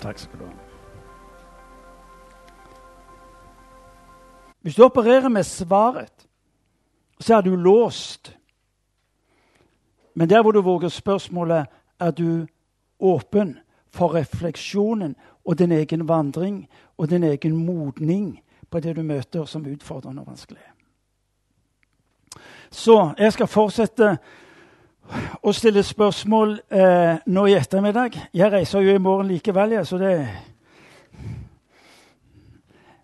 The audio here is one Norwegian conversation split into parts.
Takk skal du ha. Hvis du opererer med svaret, så er du låst. Men der hvor du våger spørsmålet, er du åpen for refleksjonen og din egen vandring og din egen modning på det du møter som utfordrende og vanskelig. Så jeg skal fortsette å stille spørsmål eh, nå i ettermiddag. Jeg reiser jo i morgen likevel, ja, så det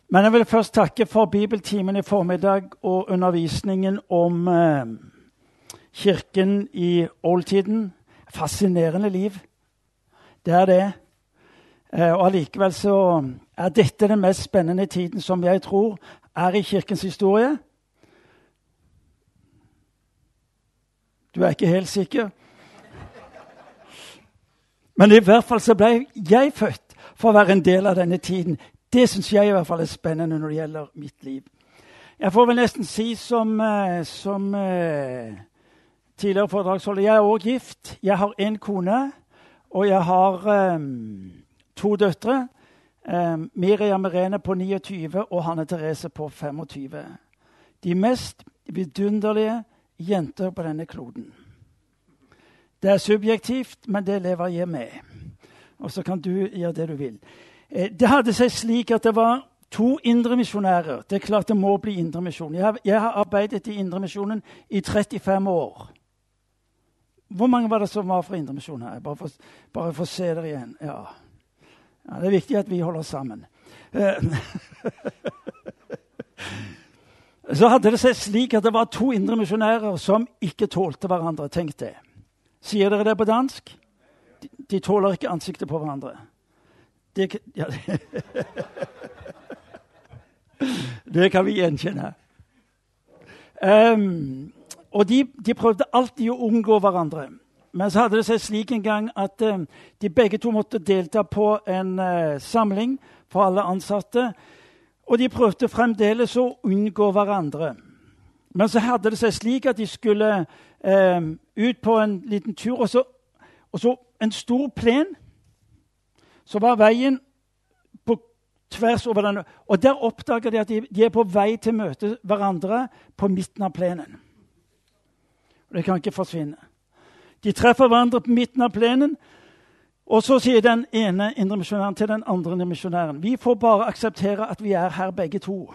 Men jeg vil først takke for bibeltimen i formiddag og undervisningen om eh, kirken i oldtiden. Fascinerende liv. Det er det. Eh, og allikevel så er dette den mest spennende tiden som jeg tror er i kirkens historie. Du er ikke helt sikker? Men i hvert fall så ble jeg født for å være en del av denne tiden. Det syns jeg i hvert fall er spennende når det gjelder mitt liv. Jeg får vel nesten si som, eh, som uh, tidligere foredragsholder Jeg er òg gift. Jeg har én kone, og jeg har um, to døtre. Um, Miriam Irene på 29 og Hanne Therese på 25. De mest vidunderlige jenter på denne kloden. Det er subjektivt, men det lever jeg med. Og så kan du gjøre det du vil. Eh, det hadde seg slik at det var to indremisjonærer. Det er klart det må bli indremisjon. Jeg, jeg har arbeidet i Indremisjonen i 35 år. Hvor mange var det som var fra Indremisjonen her? Bare for, bare for å se dere igjen. Ja. ja. Det er viktig at vi holder sammen. Så hadde det seg slik at det var to indremisjonærer som ikke tålte hverandre. Tenk det. Sier dere det på dansk? De, de tåler ikke ansiktet på hverandre. Det, ja, det kan vi gjenkjenne. Um, og de, de, prøvde alltid å unngå hverandre. Men så hadde det seg slik en gang at um, de begge to måtte delta på en uh, samling for alle ansatte. Og de prøvde fremdeles å unngå hverandre. Men så hadde det seg slik at de skulle eh, ut på en liten tur, og så, og så en stor plen. Så var veien på tvers over den. Og der oppdager de at de, de er på vei til å møte hverandre på midten av plenen. Og det kan ikke forsvinne. De treffer hverandre på midten av plenen, og så sier den ene indremisjonæren til den andre indremisjonæren vi får bare akseptere at vi er her begge to.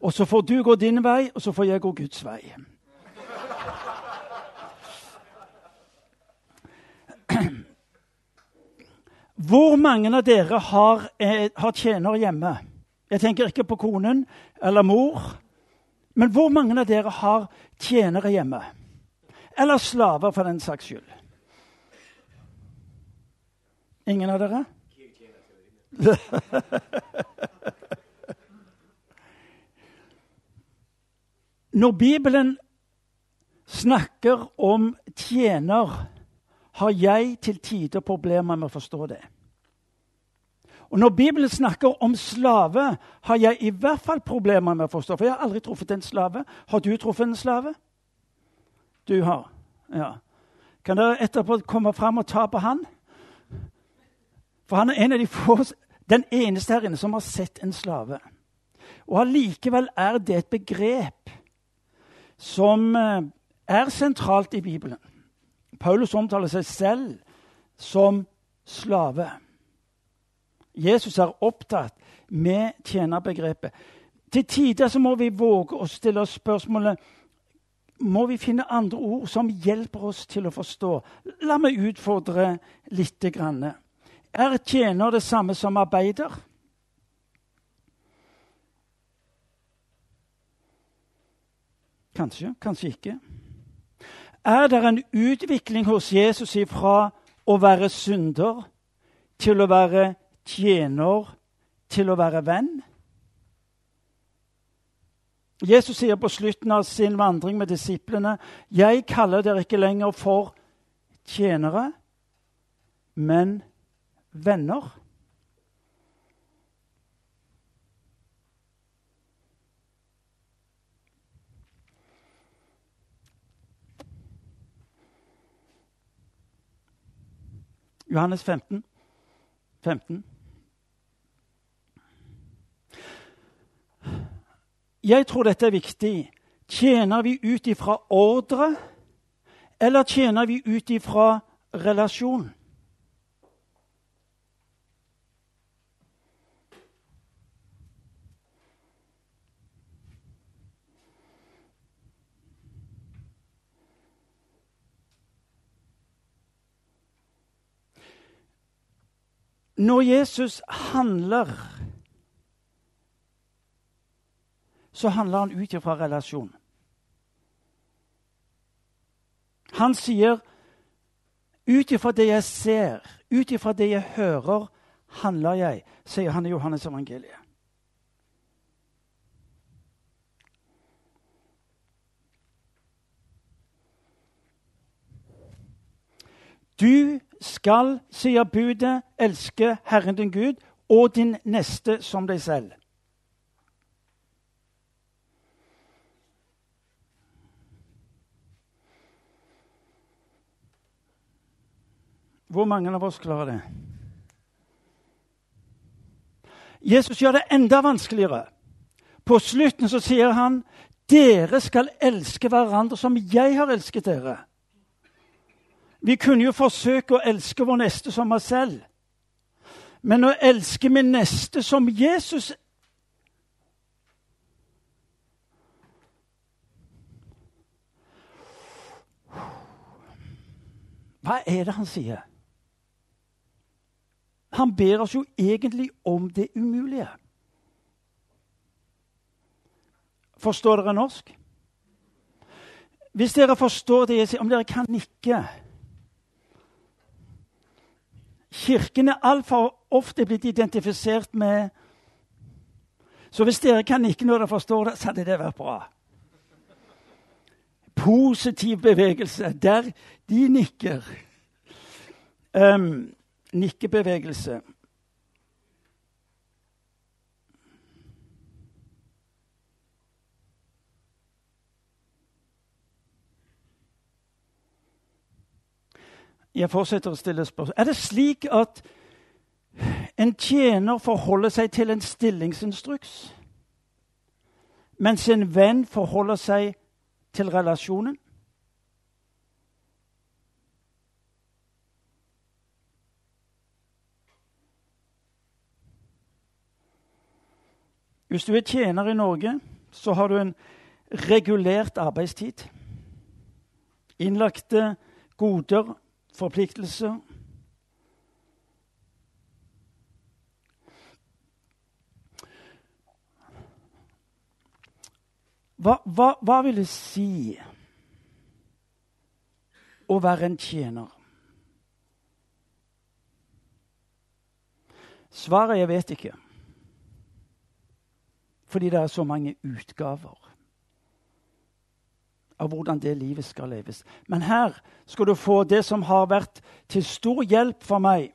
Og så får du gå din vei, og så får jeg gå Guds vei. Hvor mange av dere har, eh, har tjener hjemme? Jeg tenker ikke på konen eller mor. Men hvor mange av dere har tjenere hjemme? Eller slaver, for den saks skyld? Ingen av dere? Når Bibelen snakker om tjener, har jeg til tider problemer med å forstå det. Og Når Bibelen snakker om slave, har jeg i hvert fall problemer med å forstå. For jeg har aldri truffet en slave. Har du truffet en slave? Du har. Ja. Kan dere etterpå komme fram og ta på han? For han er en av de få, den eneste her inne som har sett en slave. Og allikevel er det et begrep som eh, er sentralt i Bibelen. Paulus omtaler seg selv som slave. Jesus er opptatt med tjenerbegrepet. Til tider så må vi våge å stille oss spørsmålet må vi finne andre ord som hjelper oss til å forstå. La meg utfordre litt. Grann. Er tjener det samme som arbeider? Kanskje, kanskje ikke. Er det en utvikling hos Jesus fra å være synder til å være tjener til å være venn? Jesus sier på slutten av sin vandring med disiplene.: Jeg kaller dere ikke lenger for tjenere, men venner. Johannes 15. 15. Jeg tror dette er viktig. Tjener vi ut ifra ordre, eller tjener vi ut ifra relasjon? Når Jesus handler, så handler han ut ifra relasjon. Han sier ut ifra det jeg ser, ut ifra det jeg hører, handler jeg, sier han i Johannes evangeliet. Du skal, sier budet, elske Herren din Gud og din neste som deg selv. Hvor mange av oss klarer det? Jesus gjør det enda vanskeligere. På slutten så sier han dere skal elske hverandre som jeg har elsket dere. Vi kunne jo forsøke å elske vår neste som oss selv. Men å elske min neste som Jesus Hva er det han sier? Han ber oss jo egentlig om det umulige. Forstår dere norsk? Hvis dere forstår det jeg sier, om dere kan nikke Kirken er altfor ofte blitt identifisert med Så hvis dere kan nikke når dere forstår det, så hadde det vært bra. Positiv bevegelse. Der de nikker. Um, nikkebevegelse. Jeg fortsetter å stille spørsmål. Er det slik at en tjener forholder seg til en stillingsinstruks, mens en venn forholder seg til relasjonen? Hvis du er tjener i Norge, så har du en regulert arbeidstid. Innlagte goder forpliktelser. Hva, hva, hva, vil det si å være en tjener? Svaret jeg vet ikke. Fordi det er så mange utgaver av hvordan det livet skal leves. Men her skal du få det som har vært til stor hjelp for meg.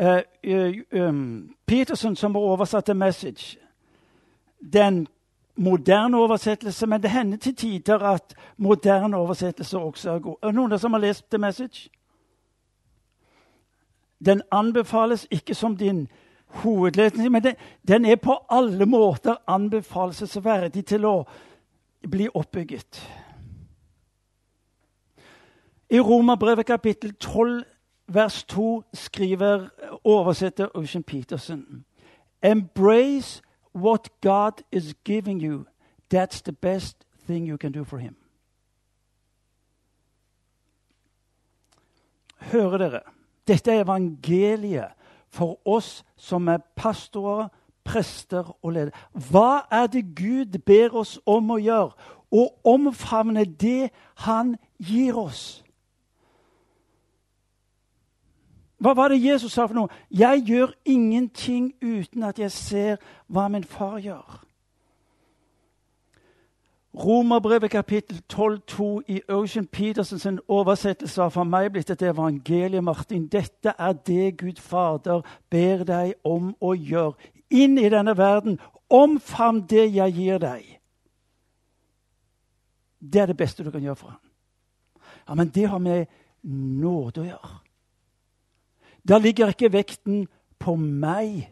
Uh, uh, um, Peterson, som har oversatt The Message. Den moderne oversettelse, men det hender til tider at moderne oversettelser også er gode. Er det noen som har lest The Message? Den anbefales ikke som din hovedlesning, men den, den er på alle måter anbefalesverdig til å bli oppbygget. I Romerbrevet kapittel 12 vers 2 skriver oversetter Ocean Peterson Embrace what God is giving you. That's the best thing you can do for him. Hører dere? Dette er evangeliet for oss som er pastorer, prester og ledere. Hva er det Gud ber oss om å gjøre? Å omfavne det Han gir oss. Hva var det Jesus sa for noe? Jeg gjør ingenting uten at jeg ser hva min far gjør. Romerbrevet kapittel 12,2 i Ocean Petersens oversettelse har for meg blitt et evangelium. Martin. Dette er det Gud Fader ber deg om å gjøre inn i denne verden. Omfavn det jeg gir deg. Det er det beste du kan gjøre for ham. Ja, Men det har med nåde å gjøre. Da ligger ikke vekten på meg.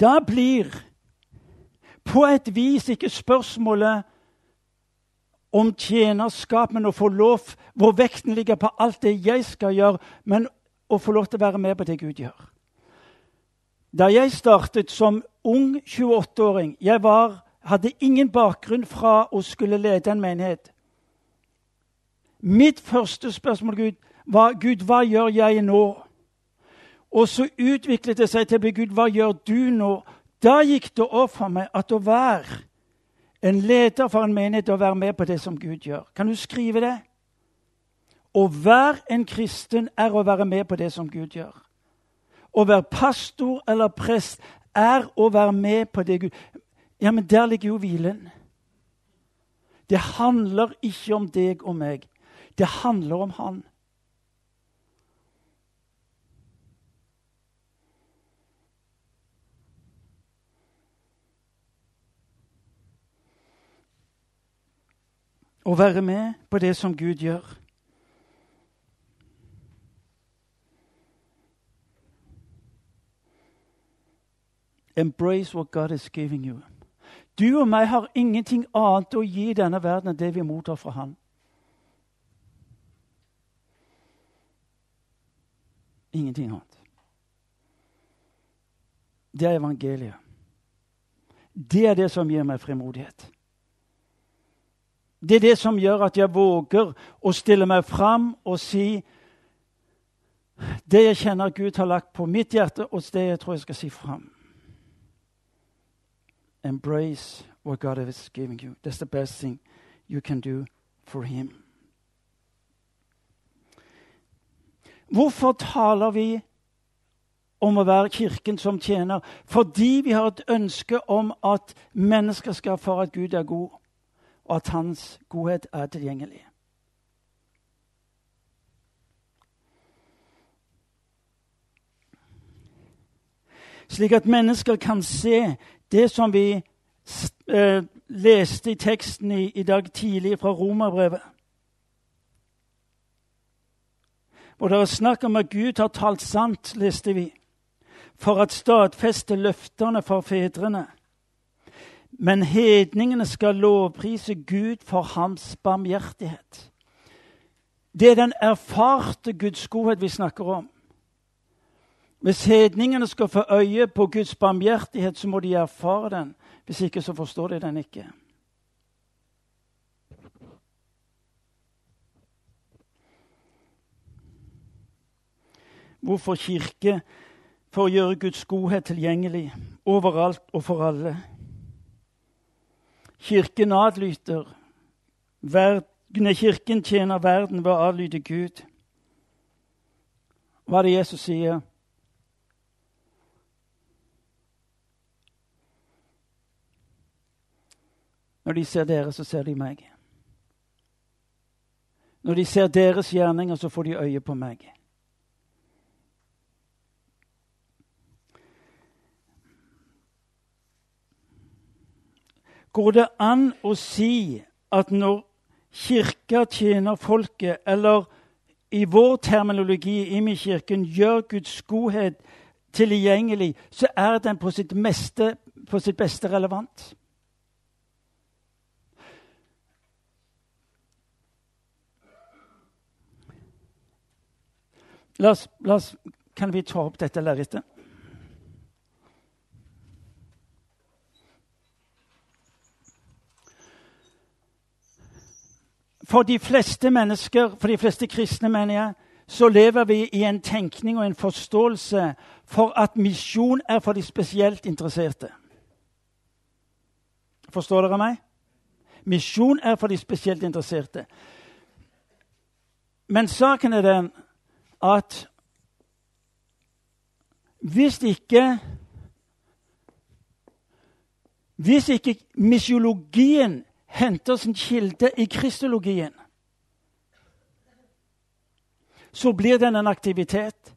Da blir på et vis ikke spørsmålet om tjenerskap, men å få lov hvor vekten ligger på alt det jeg skal gjøre, men å få lov til å være med på det Gud gjør. Da jeg startet som ung 28-åring Jeg var, hadde ingen bakgrunn fra å skulle lede en menighet. Mitt første spørsmål Gud, var Gud, hva gjør jeg nå? Og så utviklet det seg til å bli Gud, hva gjør du nå? Da gikk det opp for meg at å være en leder for en menighet og være med på det som Gud gjør. Kan du skrive det? Å være en kristen er å være med på det som Gud gjør. Å være pastor eller prest er å være med på det Gud Ja, men der ligger jo hvilen. Det handler ikke om deg og meg. Det handler om Han. Å være med på det som Gud gjør. Embrace what God is giving you. Du og meg har ingenting annet å gi denne verden enn det vi mottar fra Han. Ingenting annet. Det er evangeliet. Det er det som gir meg frimodighet. Det er det som gjør at jeg våger å stille meg fram og si det jeg kjenner Gud har lagt på mitt hjerte, og det jeg tror jeg skal si fram. Embrace what God has given you. That's the best thing you can do for Him. Hvorfor taler vi om å være Kirken som tjener? Fordi vi har et ønske om at mennesker skal erfare at Gud er god, og at Hans godhet er tilgjengelig. Slik at mennesker kan se det som vi eh, leste i teksten i, i dag tidlig fra Romerbrevet. Og det er snakk om at Gud har talt sant, leste vi, for at stadfeste løftene for fedrene. Men hedningene skal lovprise Gud for hans barmhjertighet. Det er den erfarte Guds godhet vi snakker om. Hvis hedningene skal få øye på Guds barmhjertighet, så må de erfare den. Hvis ikke, så forstår de den ikke. Hvorfor kirke? For å gjøre Guds godhet tilgjengelig overalt og for alle. Kirken adlyder. Kirken tjener verden ved å adlyde Gud. Hva er det Jesus sier? Når de ser dere, så ser de meg. Når de ser deres gjerninger, så får de øye på meg. Går det an å si at når Kirka tjener folket, eller i vår terminologi i Imekirken gjør Guds godhet tilgjengelig, så er den på sitt, meste, på sitt beste relevant? La oss, la oss, kan vi ta opp dette lerretet? For de fleste mennesker, for de fleste kristne, mener jeg, så lever vi i en tenkning og en forståelse for at misjon er for de spesielt interesserte. Forstår dere meg? Misjon er for de spesielt interesserte. Men saken er den at hvis ikke Hvis ikke misiologien henter sin kilde i kristologien, så blir den en aktivitet.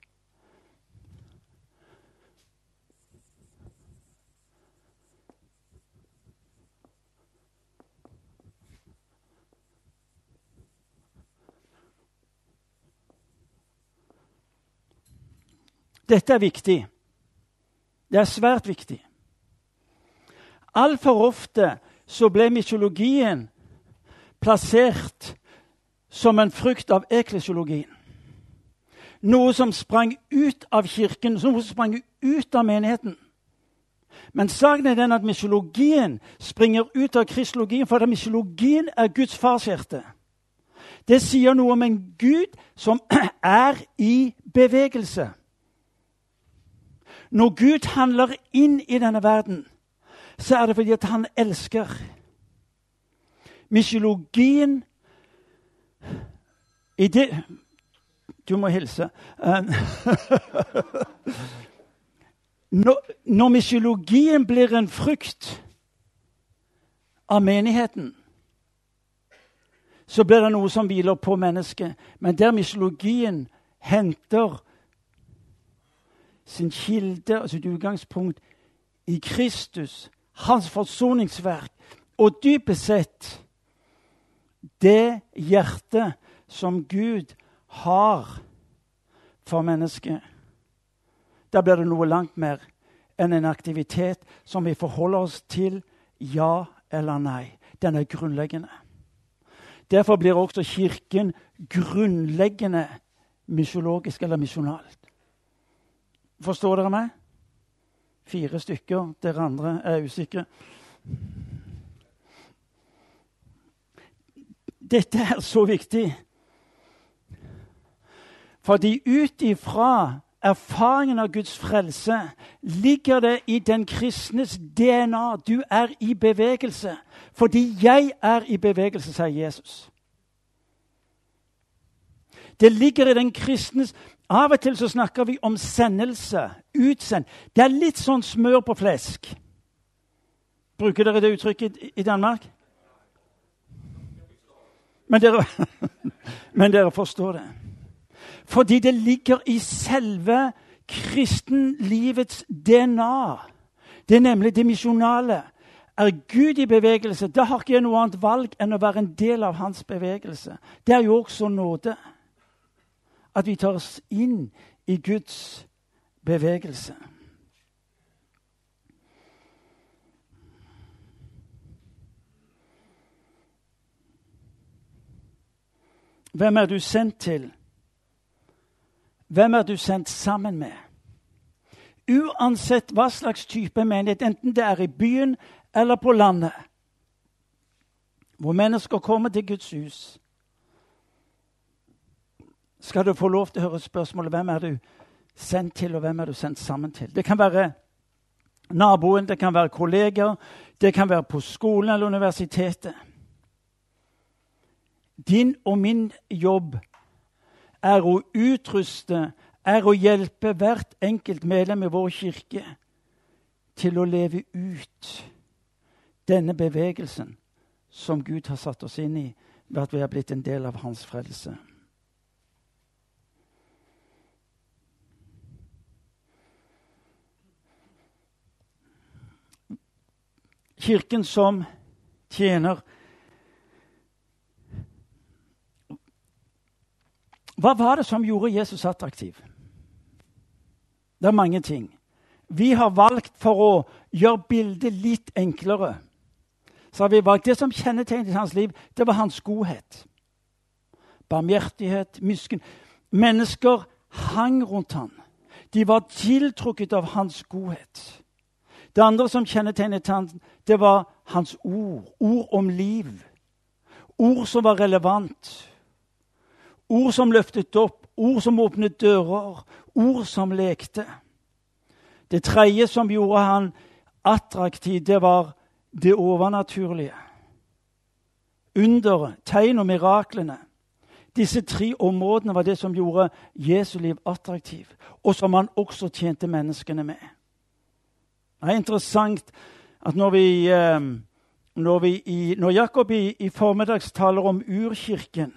Dette er viktig. Det er svært viktig. Altfor ofte så ble mytologien plassert som en frukt av eklesiologien. Noe som sprang ut av kirken, som sprang ut av menigheten. Men saken er den at mytologien springer ut av kristologien, for mytologien er Guds farshjerte. Det sier noe om en Gud som er i bevegelse. Når Gud handler inn i denne verden, så er det fordi at han elsker. Mytologien i det Du må hilse. Når, når mytologien blir en frukt av menigheten, så blir det noe som hviler på mennesket. Men der mytologien henter sin kilde og sitt utgangspunkt i Kristus, hans forsoningsverk, og dypest sett det hjertet som Gud har for mennesket da blir det noe langt mer enn en aktivitet som vi forholder oss til ja eller nei. Den er grunnleggende. Derfor blir også Kirken grunnleggende misjologisk eller misjonalt. Forstår dere meg? Fire stykker. Dere andre er usikre. Dette er så viktig. Fordi ut ifra erfaringen av Guds frelse ligger det i den kristnes DNA. Du er i bevegelse fordi jeg er i bevegelse, sier Jesus. Det ligger i den kristnes Av og til så snakker vi om sendelse. Utsend. Det er litt sånn smør på flesk. Bruker dere det uttrykket i Danmark? Men dere, men dere forstår det. Fordi det ligger i selve kristenlivets DNA. Det er nemlig det misjonale. Er Gud i bevegelse, da har ikke jeg noe annet valg enn å være en del av hans bevegelse. Det er jo også nåde. At vi tar oss inn i Guds bevegelse. Hvem er du sendt til? Hvem er du sendt sammen med? Uansett hva slags type menighet, enten det er i byen eller på landet, hvor mennesker kommer til Guds hus, skal du få lov til å høre spørsmålet hvem er du sendt til, og hvem er du sendt sammen til. Det kan være naboen, det kan være kolleger, det kan være på skolen eller universitetet. Din og min jobb er å utruste, er å hjelpe hvert enkelt medlem i vår kirke til å leve ut denne bevegelsen som Gud har satt oss inn i ved at vi har blitt en del av hans frelse. Kirken som tjener Hva var det som gjorde Jesus attraktiv? Det er mange ting. Vi har valgt for å gjøre bildet litt enklere. Så har vi valgt Det som kjennetegnet hans liv, det var hans godhet. Barmhjertighet, misken. Mennesker hang rundt ham. De var tiltrukket av hans godhet. Det andre som kjennetegnet han, det var hans ord. Ord om liv. Ord som var relevant. Ord som løftet opp, ord som åpnet dører, ord som lekte. Det tredje som gjorde han attraktiv, det var det overnaturlige. Underet, tegn og miraklene. Disse tre områdene var det som gjorde Jesu liv attraktiv, og som han også tjente menneskene med. Det er interessant at når, vi, eh, når, vi i, når Jakob i, i formiddags taler om urkirken,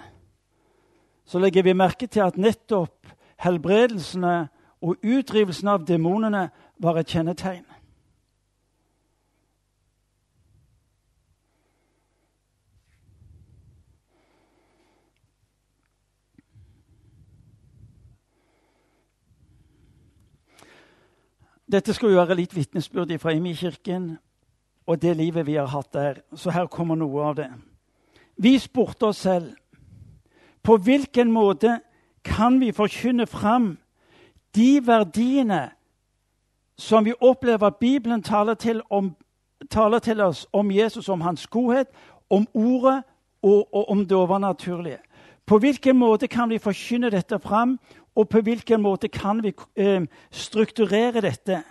så legger vi merke til at nettopp helbredelsene og utdrivelsen av demonene var et kjennetegn. Dette skal jo være litt vitnesbyrd fra Imi-kirken og det livet vi har hatt der. Så her kommer noe av det. Vi spurte oss selv på hvilken måte kan vi forkynne fram de verdiene som vi opplever at Bibelen taler til, om, taler til oss om Jesus, om hans godhet, om ordet og, og om det overnaturlige. På hvilken måte kan vi forkynne dette fram, og på hvilken måte kan vi eh, strukturere dette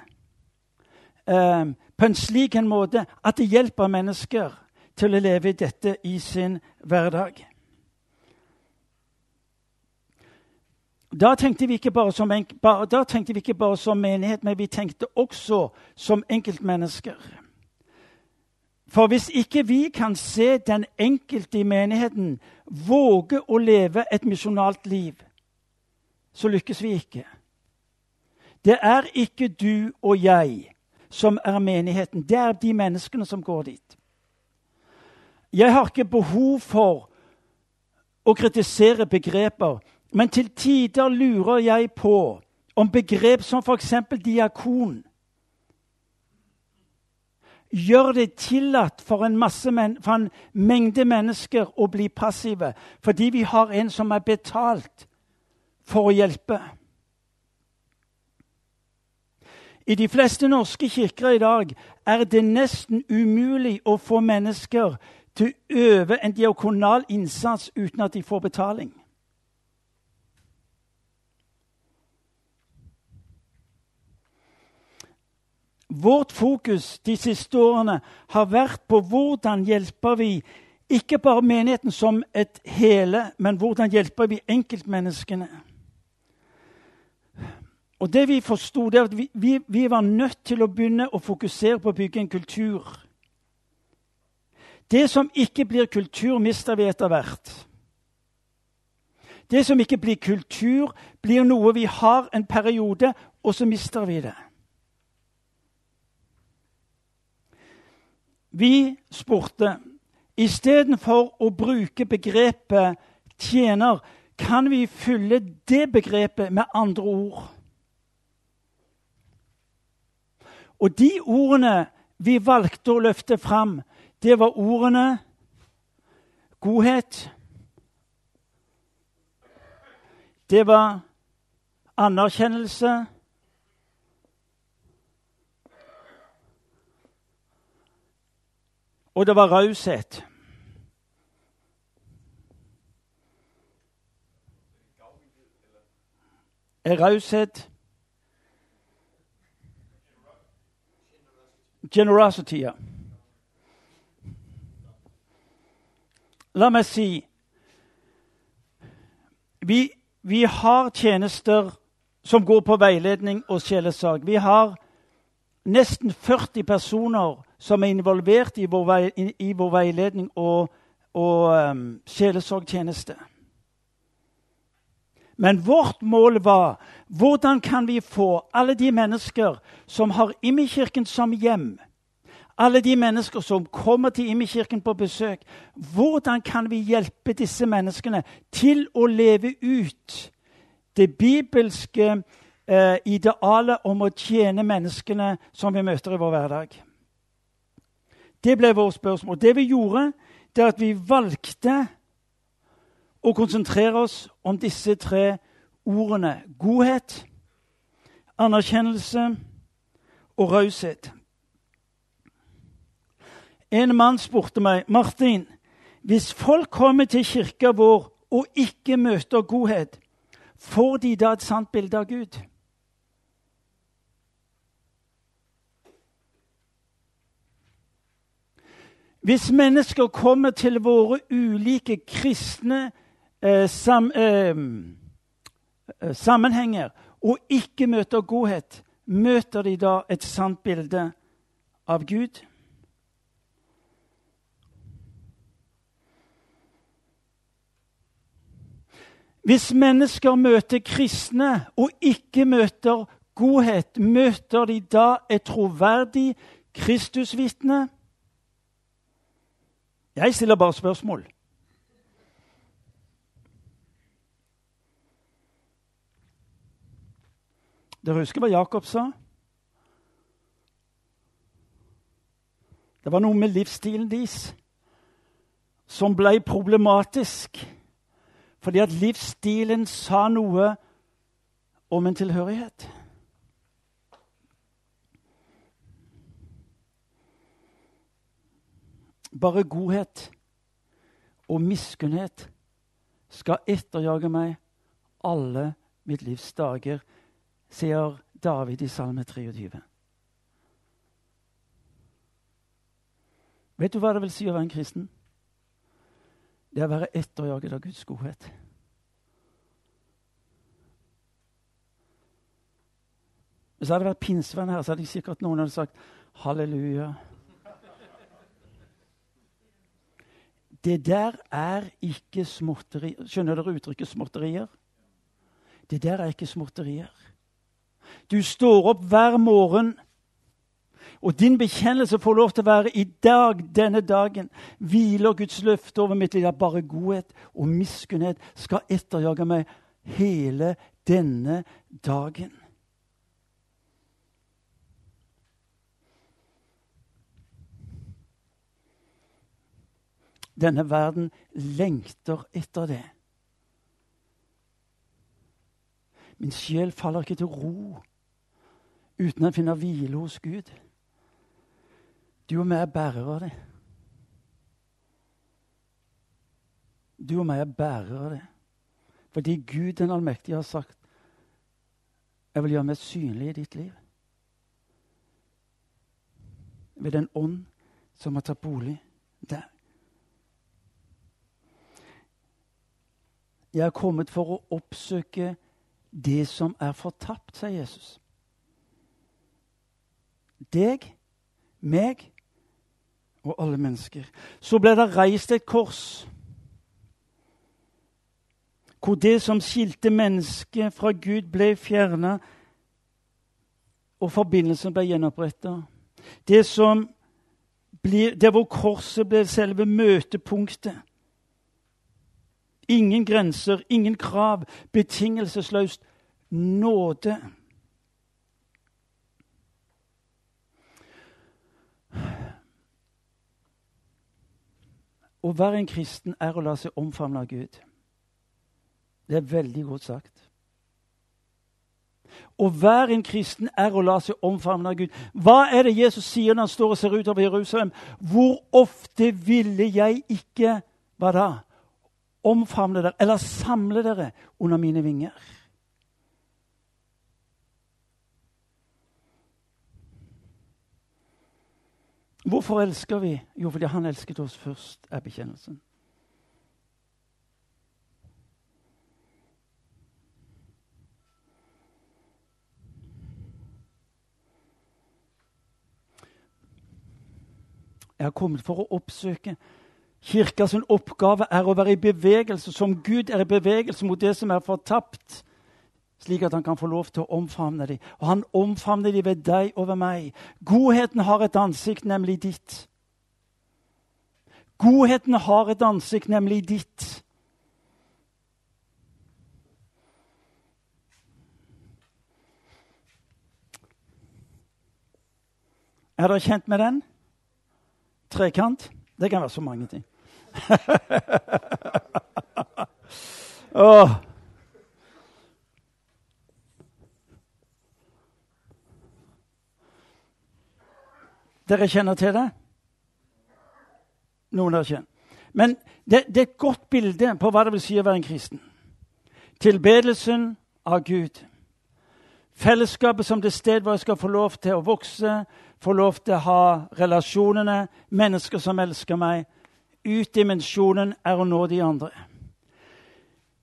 eh, på en slik en måte at det hjelper mennesker til å leve dette i sin hverdag? Da tenkte, som, da tenkte vi ikke bare som menighet, men vi tenkte også som enkeltmennesker. For hvis ikke vi kan se den enkelte i menigheten våge å leve et misjonalt liv, så lykkes vi ikke. Det er ikke du og jeg som er menigheten. Det er de menneskene som går dit. Jeg har ikke behov for å kritisere begreper, men til tider lurer jeg på om begrep som f.eks. diakon gjør det tillatt for en, men, for en, mengde mennesker å bli passive fordi vi har en som er betalt for å hjelpe. I de fleste norske kirker i dag er det nesten umulig å få mennesker til å øve en diakonal innsats uten at de får betaling. Vårt fokus de siste årene har vært på hvordan hjelper vi ikke bare menigheten som et hele, men hvordan hjelper vi enkeltmenneskene. Og det Vi forsto, er at vi, vi, vi, var nødt til å begynne å fokusere på å bygge en kultur. Det som ikke blir kultur, mister vi etter hvert. Det som ikke blir kultur, blir noe vi har en periode, og så mister vi det. Vi spurte istedenfor å bruke begrepet tjener, kan vi fylle det begrepet med andre ord. Og de ordene vi valgte å løfte fram, det var ordene godhet. Det var anerkjennelse. Og det var raushet. Raushet Generosity. La meg si vi, vi har tjenester som går på veiledning og sjelesorg. Vi har nesten 40 personer som er involvert i vår, vei, i, i vår veiledning og, og um, sjelesorgtjeneste. Men vårt mål var hvordan kan vi få alle de mennesker som har Imekirken som hjem, alle de mennesker som kommer til Imekirken på besøk, hvordan kan vi hjelpe disse menneskene til å leve ut det bibelske eh, idealet om å tjene menneskene som vi møter i vår hverdag? Det ble vårt spørsmål. Det vi gjorde, det er at vi valgte å konsentrere oss om disse tre ordene godhet, anerkjennelse og raushet. En mann spurte meg, 'Martin, hvis folk kommer til kirka vår og ikke møter godhet, får de da et sant bilde av Gud?' Hvis mennesker kommer til våre ulike kristne eh, sam, eh, eh, sammenhenger og ikke møter godhet, møter de da et sant bilde av Gud? Hvis mennesker møter kristne og ikke møter godhet, møter de da et troverdig Kristusvitne? Jeg stiller bare spørsmål. Dere husker hva Jakob sa? Det var noe med livsstilen deres som ble problematisk. Fordi at livsstilen sa noe om en tilhørighet. Bare godhet og miskunnhet skal etterjage meg alle mitt livs dager sier David i Salme 23. Vet du hva det vil si å være en kristen? Det er å være etterjaget av Guds godhet. Hvis det hadde vært pinsevenn her, så hadde sikkert noen hadde sagt halleluja. Det der er ikke småtterier. Skjønner dere uttrykket småtterier? Det der er ikke småtterier. Du står opp hver morgen, og din bekjennelse får lov til å være i dag, denne dagen, hviler Guds løfte over mitt liv. Bare godhet og miskunnhet skal etterjage meg hele denne dagen. Denne verden lengter etter det. Min sjel faller ikke til ro uten å finne hvile hos Gud. Du og meg er bærere av det. Du og meg er bærere av det. Fordi Gud den allmektige har sagt jeg vil gjøre meg synlig i ditt liv. Ved den ånd som har tatt bolig der. Jeg er kommet for å oppsøke det som er fortapt, sier Jesus. Deg, meg og alle mennesker. Så ble det reist et kors hvor det som skilte mennesket fra Gud, ble fjerna, og forbindelsen ble gjenoppretta. Det, det hvor korset ble selve møtepunktet. Ingen grenser, ingen krav. Betingelsesløst nåde. Å være en kristen er å la seg omfavne av Gud. Det er veldig godt sagt. Å være en kristen er å la seg omfavne av Gud. Hva er det Jesus sier når han står og ser utover Jerusalem? Hvor ofte ville jeg ikke Hva da? Omfavne dere eller samle dere under mine vinger. Hvorfor elsker vi? Jo, fordi han elsket oss først, er bekjennelsen. Jeg har kommet for å oppsøke Kirkas oppgave er å være i bevegelse, som Gud er i bevegelse mot det som er fortapt, slik at han kan få lov til å omfavne dem. Og han omfavner dem ved deg og ved meg. Godheten har et ansikt, nemlig ditt. Godheten har et ansikt, nemlig ditt. Er dere kjent med den? Trekant? Det kan være så mange ting. Oh. Dere kjenner til det? Noen av dere. Men det, det, er et godt bilde på hva det vil si å være en kristen. Tilbedelsen av Gud. Fellesskapet som det sted hvor jeg skal få lov til å vokse, få lov til å ha relasjonene, mennesker som elsker meg. Utdimensjonen er å nå de andre.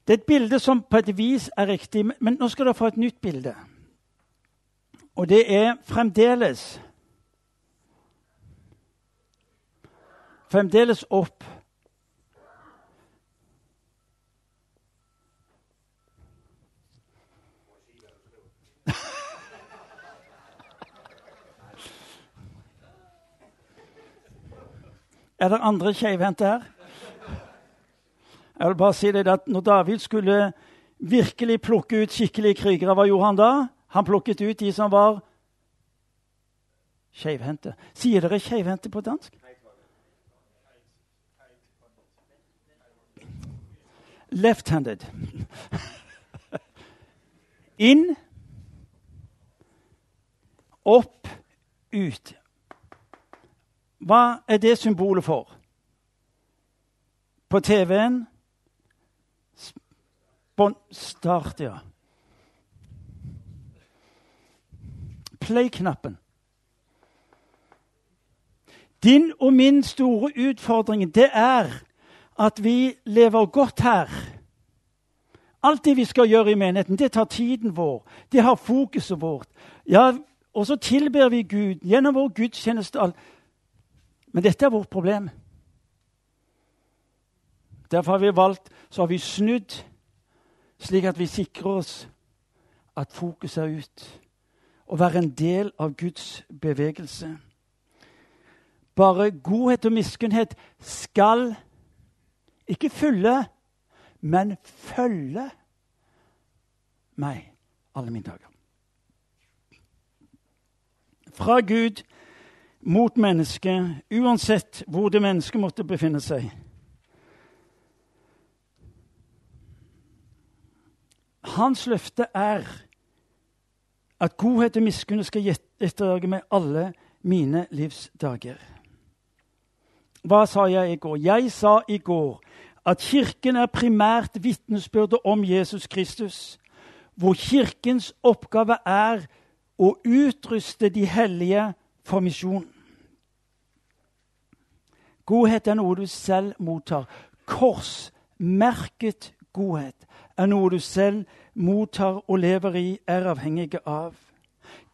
Det er et bilde som på et vis er riktig, men nå skal dere få et nytt bilde. Og det er fremdeles Fremdeles opp Er det andre keivhendte her? Jeg vil bare si det at Når David skulle virkelig plukke ut skikkelige krigere, hva gjorde han da? Han plukket ut de som var Skeivhendte. Sier dere skeivhendte på dansk? Left-handed. Inn, opp, ut. Hva er det symbolet for? På TV-en Start, ja. Play-knappen. Din og min store utfordring det er at vi lever godt her. Alt det vi skal gjøre i menigheten, det tar tiden vår. Det har fokuset vårt. Ja, Og så tilber vi Gud gjennom vår gudstjeneste. Men dette er vårt problem. Derfor har vi valgt, så har vi snudd, slik at vi sikrer oss at fokuset er ut. Å være en del av Guds bevegelse. Bare godhet og miskunnhet skal ikke fylle, men følge meg alle mine dager. Fra Gud mot mennesket, uansett hvor det mennesket måtte befinne seg. Hans løfte er at godhet og miskunn skal etterjage meg alle mine livs dager. Hva sa jeg i går? Jeg sa i går at Kirken er primært vitnesbyrdet om Jesus Kristus, hvor Kirkens oppgave er å utruste de hellige for misjon. Godhet er noe du selv mottar. Korsmerket godhet er noe du selv mottar og lever i, er avhengig av.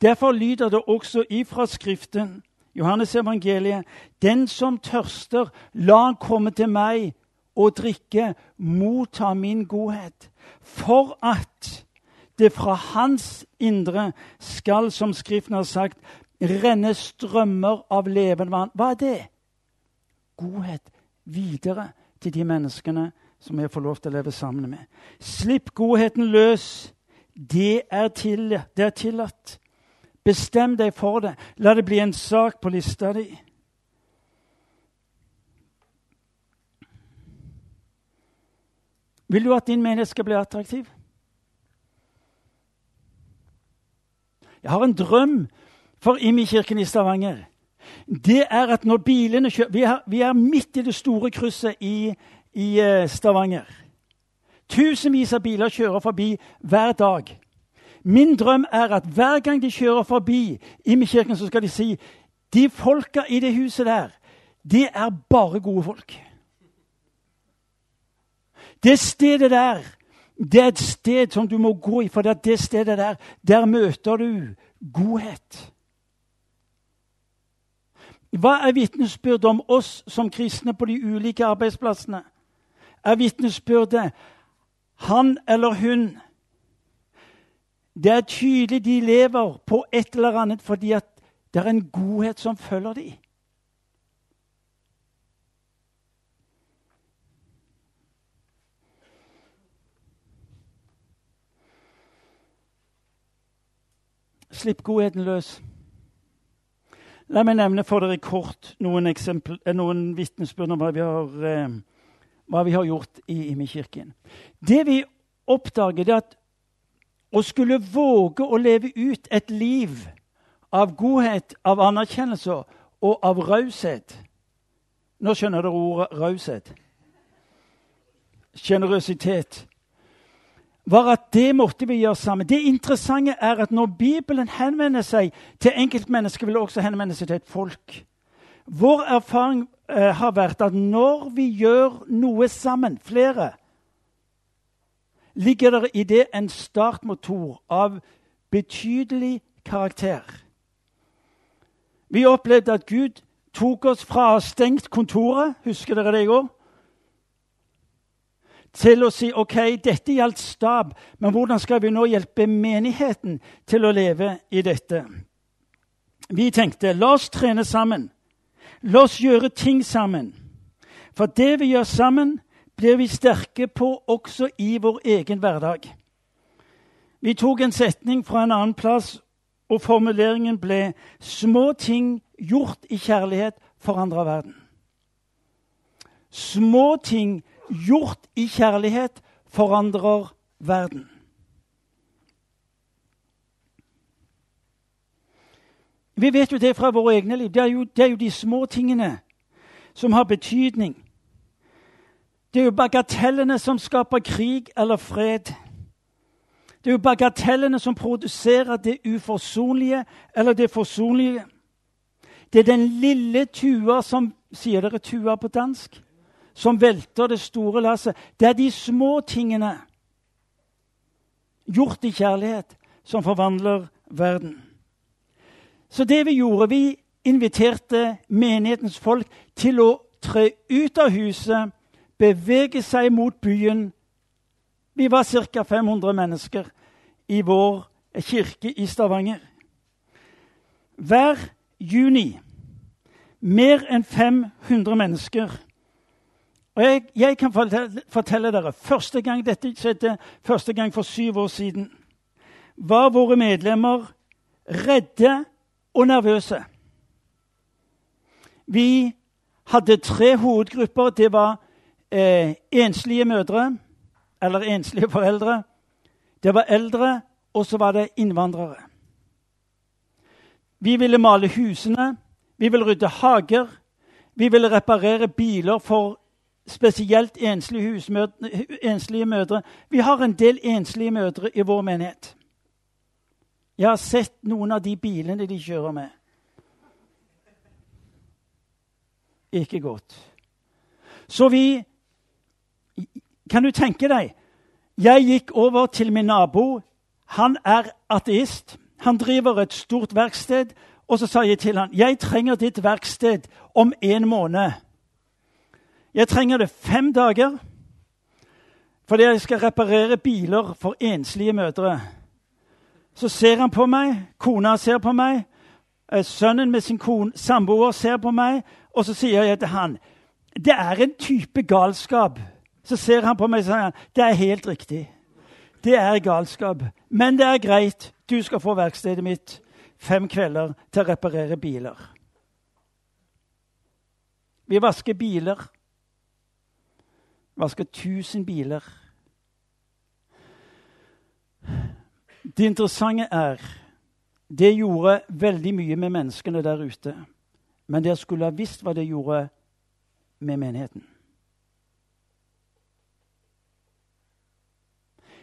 Derfor lyder det også ifra Skriften Johannes evangeliet. Den som tørster, la han komme til meg og drikke, motta min godhet. For at det fra hans indre skal, som Skriften har sagt, renne strømmer av levende vann. Hva er det? Godhet videre til de menneskene som jeg får lov til å leve sammen med. Slipp godheten løs. Det er, til, det er tillatt. Bestem deg for det. La det bli en sak på lista di. Vil du at din menighet skal bli attraktiv? Jeg har en drøm for Imi-kirken i Stavanger. Det er at når bilene kjører Vi er, vi er midt i det store krysset i, i eh, Stavanger. Tusenvis av biler kjører forbi hver dag. Min drøm er at hver gang de kjører forbi Imi-kirken, så skal de si de folka i det huset der, det er bare gode folk. Det stedet der, det er et sted som du må gå i, for det er det stedet der, der møter du godhet. Hva er vitnesbyrdet om oss som kristne på de ulike arbeidsplassene? Er vitnesbyrdet han eller hun det er tydelig de lever på et eller annet fordi at det er en godhet som følger dem. Slipp godheten løs. La meg nevne for dere kort noen, eksempel, eh, noen vitnesbyrd om hva vi, har, eh, hva vi har gjort i Imi-kirken. Det vi oppdager, er at å skulle våge å leve ut et liv av godhet, av anerkjennelse og av raushet Nå skjønner dere ordet raushet. Sjenerøsitet. Var at det måtte vi gjøre sammen. Det interessante er at når Bibelen henvender seg til enkeltmennesker, vil det også henvende seg til et folk. Vår erfaring eh, har vært at når vi gjør noe sammen, flere, ligger det i det en startmotor av betydelig karakter. Vi opplevde at Gud tok oss fra stengt kontoret husker dere det i går? Til å si ok, dette gjaldt stab, men hvordan skal vi nå hjelpe menigheten til å leve i dette? Vi tenkte la oss trene sammen. La oss gjøre ting sammen. For det vi gjør sammen, blir vi sterke på også i vår egen hverdag. Vi tok en setning fra en annen plass Og formuleringen ble 'små ting gjort i kjærlighet forandrer verden'. Små ting gjort i kjærlighet forandrer verden. Vi vet jo det fra våre egne liv. Det er, jo, det er jo de små tingene som har betydning. Det er jo bagatellene som skaper krig eller fred. Det er jo bagatellene som produserer det uforsonlige eller det forsonlige. Det er den lille tua som Sier dere tua på dansk? Som velter det store lasset. Det er de små tingene, gjort i kjærlighet, som forvandler verden. Så det vi gjorde, vi inviterte menighetens folk til å tre ut av huset, bevege seg mot byen vi var ca. 500 mennesker i vår kirke i Stavanger. Hver juni mer enn 500 mennesker. Og jeg, jeg kan fortelle, dere første gang dette skjedde, første gang for syv år siden, var våre medlemmer redde og nervøse. Vi hadde tre hovedgrupper. Det var eh, enslige mødre, eller enslige foreldre. Det var eldre, og så var det innvandrere. Vi ville male husene, vi ville rydde hager. Vi ville reparere biler for spesielt enslige, husmødre, enslige mødre. Vi har en del enslige mødre i vår menighet. Jeg har sett noen av de bilene de kjører med. Ikke godt. Så vi kan du tenke deg? Jeg gikk over til min nabo. Han er ateist. Han driver et stort verksted. Og så sa jeg til han, 'Jeg trenger ditt verksted om en måned.' Jeg trenger det fem dager fordi jeg skal reparere biler for enslige mødre. Så ser han på meg, kona ser på meg, eh, sønnen med sin kone, samboer ser på meg, og så sier jeg til han, 'Det er en type galskap.' Så ser han på meg og sier det er helt riktig. Det er galskap. Men det er greit. Du skal få verkstedet mitt fem kvelder til å reparere biler. Vi vasker biler. Vasker 1000 biler. Det interessante er det gjorde veldig mye med menneskene der ute. Men dere skulle ha visst hva det gjorde med menigheten.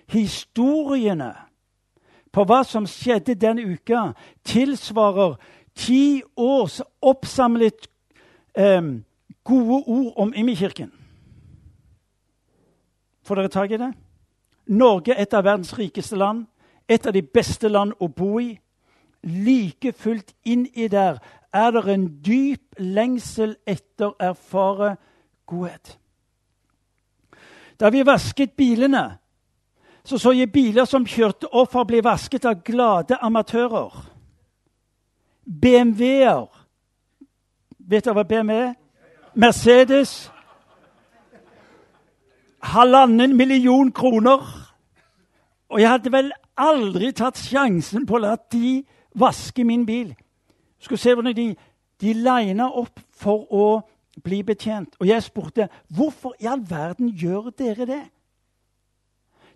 historiene på hva som skjedde den uka, tilsvarer ti års oppsamlet eh, gode ord om Imekirken. Får dere tak i det? Norge et av verdens rikeste land. Et av de beste land å bo i. Like fullt inni der er det en dyp lengsel etter erfare godhet. Da vi vasket bilene, så så jeg biler som kjørte opp for å bli vasket av glade amatører. BMW-er. Vet dere hva BMW er? Mercedes. Halvannen million kroner. Og jeg hadde vel aldri tatt sjansen på å la de vaske min bil. Skulle se hvordan de, de lina opp for å bli betjent. Og jeg spurte hvorfor i all verden gjør dere det?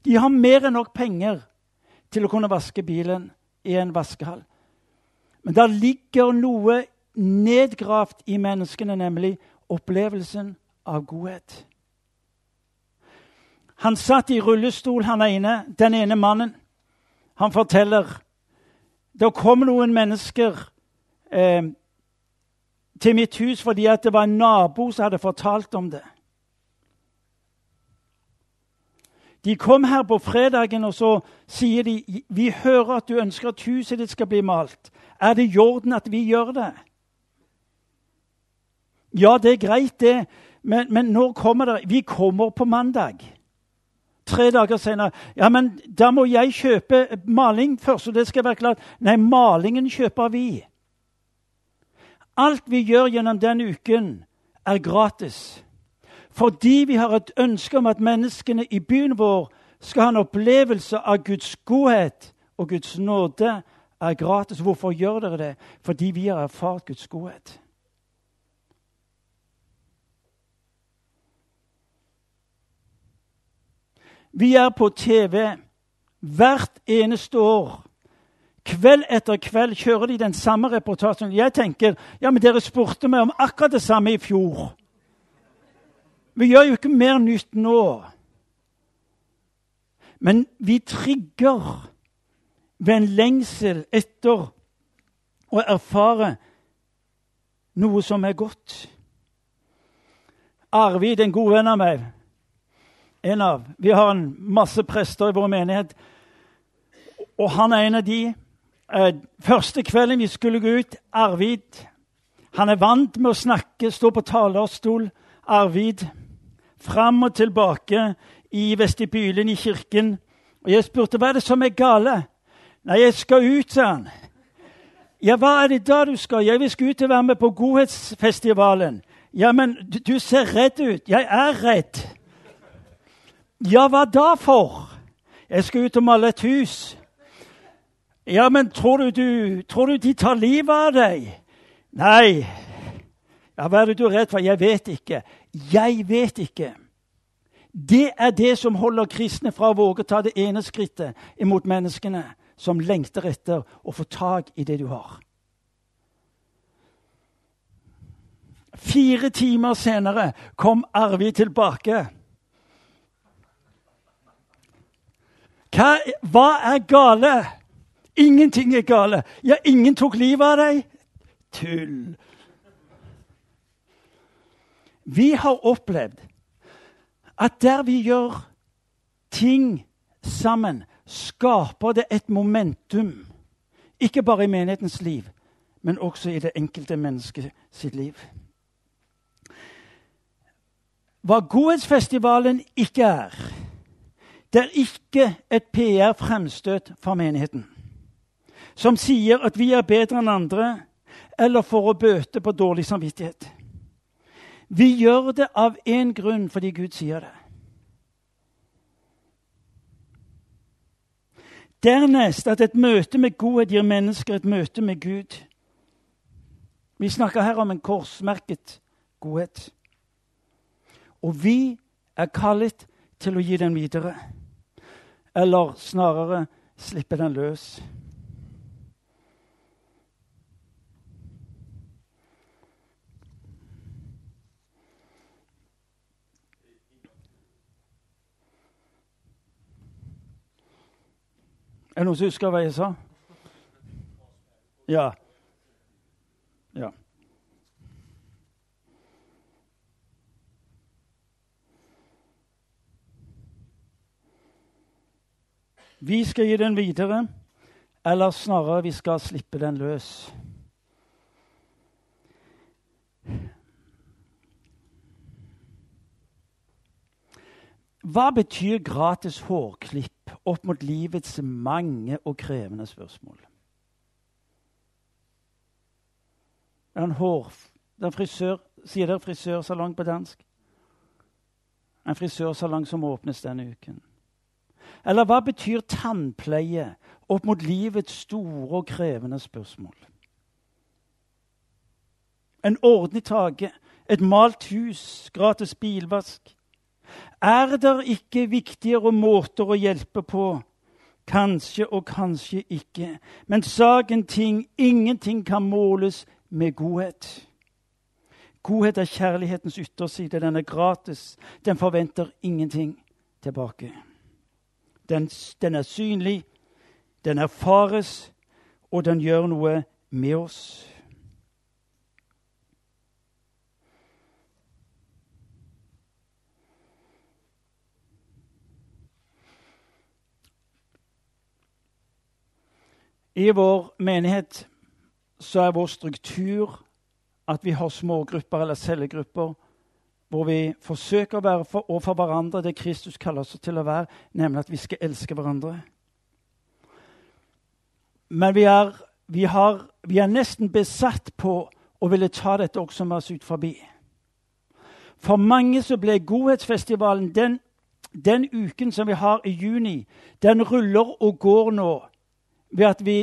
De har mer enn nok penger til å kunne vaske bilen i en vaskehall. Men der ligger noe nedgravd i menneskene, nemlig opplevelsen av godhet. Han satt i rullestol, han ene, den ene mannen. Han forteller det kom noen mennesker eh, til mitt hus fordi det var en nabo som hadde fortalt om det. De kom her på fredagen, og så sier de vi hører at du ønsker at huset ditt skal bli malt. Er det i orden at vi gjør det? Ja, det er greit, det, men, men når kommer det? Vi kommer på mandag. Tre dager senere. Ja, men da må jeg kjøpe maling først, og det skal være klart. Nei, malingen kjøper vi. Alt vi gjør gjennom den uken, er gratis. Fordi vi har et ønske om at menneskene i byen vår skal ha en opplevelse av Guds godhet og Guds nåde, er gratis. Hvorfor gjør dere det? Fordi vi har erfart Guds godhet. Vi er på TV hvert eneste år. Kveld etter kveld kjører de den samme reportasjen. Jeg tenker ja, men dere spurte meg om akkurat det samme i fjor. Vi gjør jo ikke mer nytt nå. Men vi trigger ved en lengsel etter å erfare noe som er godt. Arvid, en god venn av meg en av, Vi har en masse prester i vår menighet, og han er en av de. Eh, første kvelden vi skulle gå ut, Arvid Han er vant med å snakke, stå på talerstol. Arvid fram og tilbake i vestibylen i kirken. Og jeg spurte hva er det som er gale. Nei, jeg skal ut, sa han. Ja, hva er det da du skal? Jeg vil skal ut og være med på Godhetsfestivalen. Ja, men du, ser redd ut. Jeg er redd. Ja, hva da for? Jeg skal ut og male et hus. Ja, men tror du, du, tror du de tar livet av deg? Nei. Ja, Hva er det du er redd for? Jeg vet ikke. Jeg vet ikke. Det er det som holder kristne fra å våge ta det ene skrittet imot menneskene som lengter etter å få tak i det du har. Fire timer senere kom Arvid tilbake. Hva, hva er gale? Ingenting er gale. Ja, ingen tok livet av deg? Tull. Vi har opplevd at der vi gjør ting sammen, skaper det et momentum. Ikke bare i menighetens liv, men også i det enkelte mennesket sitt liv. Hva Godhetsfestivalen ikke er, det er ikke et PR-fremstøt for menigheten som sier at vi er bedre enn andre, eller for å bøte på dårlig samvittighet. Vi gjør det av én grunn, fordi Gud sier det. Dernest at et møte med godhet gir mennesker et møte med Gud. Vi snakker her om en korsmerket godhet. Og vi er kallet til å gi den videre. Eller snarere slippe den løs. Er det noen som husker hva jeg sa? Ja. Vi skal gi den videre, eller snarere vi skal slippe den løs. Hva betyr gratis hårklipp opp mot livets mange og krevende spørsmål? En hår... En frisør, Sier dere frisørsalong på dansk? En frisørsalong som åpnes denne uken. Eller hva betyr tannpleie opp mot livets store og krevende spørsmål? En ordnet hage, et malt hus, gratis bilvask er det ikke viktigere måter å hjelpe på? Kanskje og kanskje ikke. Men saken ting, ingenting kan måles med godhet. Godhet er kjærlighetens ytterside. Den er gratis. Den forventer ingenting tilbake. Den, den er synlig, den erfares, og den gjør noe med oss. I vår menighet så er vår struktur at vi har smågrupper eller cellegrupper hvor vi forsøker å være for, overfor hverandre det Kristus kaller oss til å være, nemlig at vi skal elske hverandre. Men vi er, vi, har, vi er nesten besatt på å ville ta dette også med oss ut forbi. For mange så ble Godhetsfestivalen den, den uken som vi har i juni, den ruller og går nå ved at vi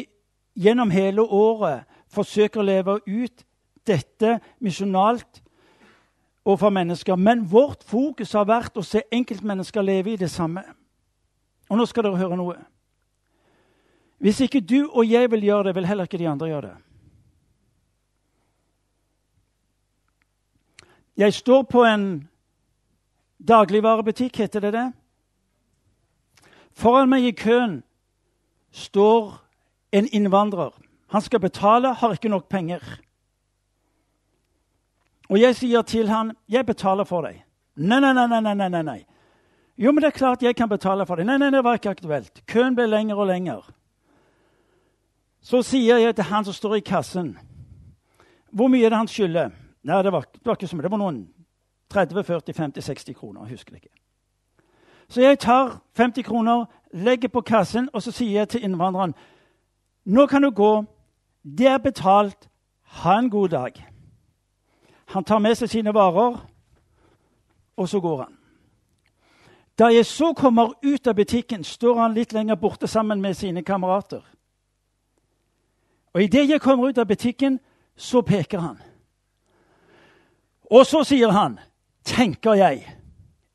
gjennom hele året forsøker å leve ut dette misjonalt overfor mennesker. Men vårt fokus har vært å se enkeltmennesker leve i det samme. Og nå skal dere høre noe. Hvis ikke du og jeg vil gjøre det, vil heller ikke de andre gjøre det. Jeg står på en dagligvarebutikk, heter det det. Foran meg i køen står en innvandrer. Han skal betale, har ikke nok penger. Og jeg sier til han, 'Jeg betaler for deg.' Nei, nei, nei, nei, nei, nei. Jo, men det er klart jeg kan betale for deg. Nei, nei, det var ikke aktuelt. Køen ble lenger og lenger. Så sier jeg til han som står i kassen, 'Hvor mye er det han skylder?' Nei, det var, det var ikke så mye. Det var noen 30, 40, 50, 60 kroner. Jeg husker ikke. Så jeg tar 50 kroner, legger på kassen, og så sier jeg til innvandreren nå kan du gå. Det er betalt. Ha en god dag. Han tar med seg sine varer, og så går han. Da jeg så kommer ut av butikken, står han litt lenger borte sammen med sine kamerater. Og idet jeg kommer ut av butikken, så peker han. Og så sier han, tenker jeg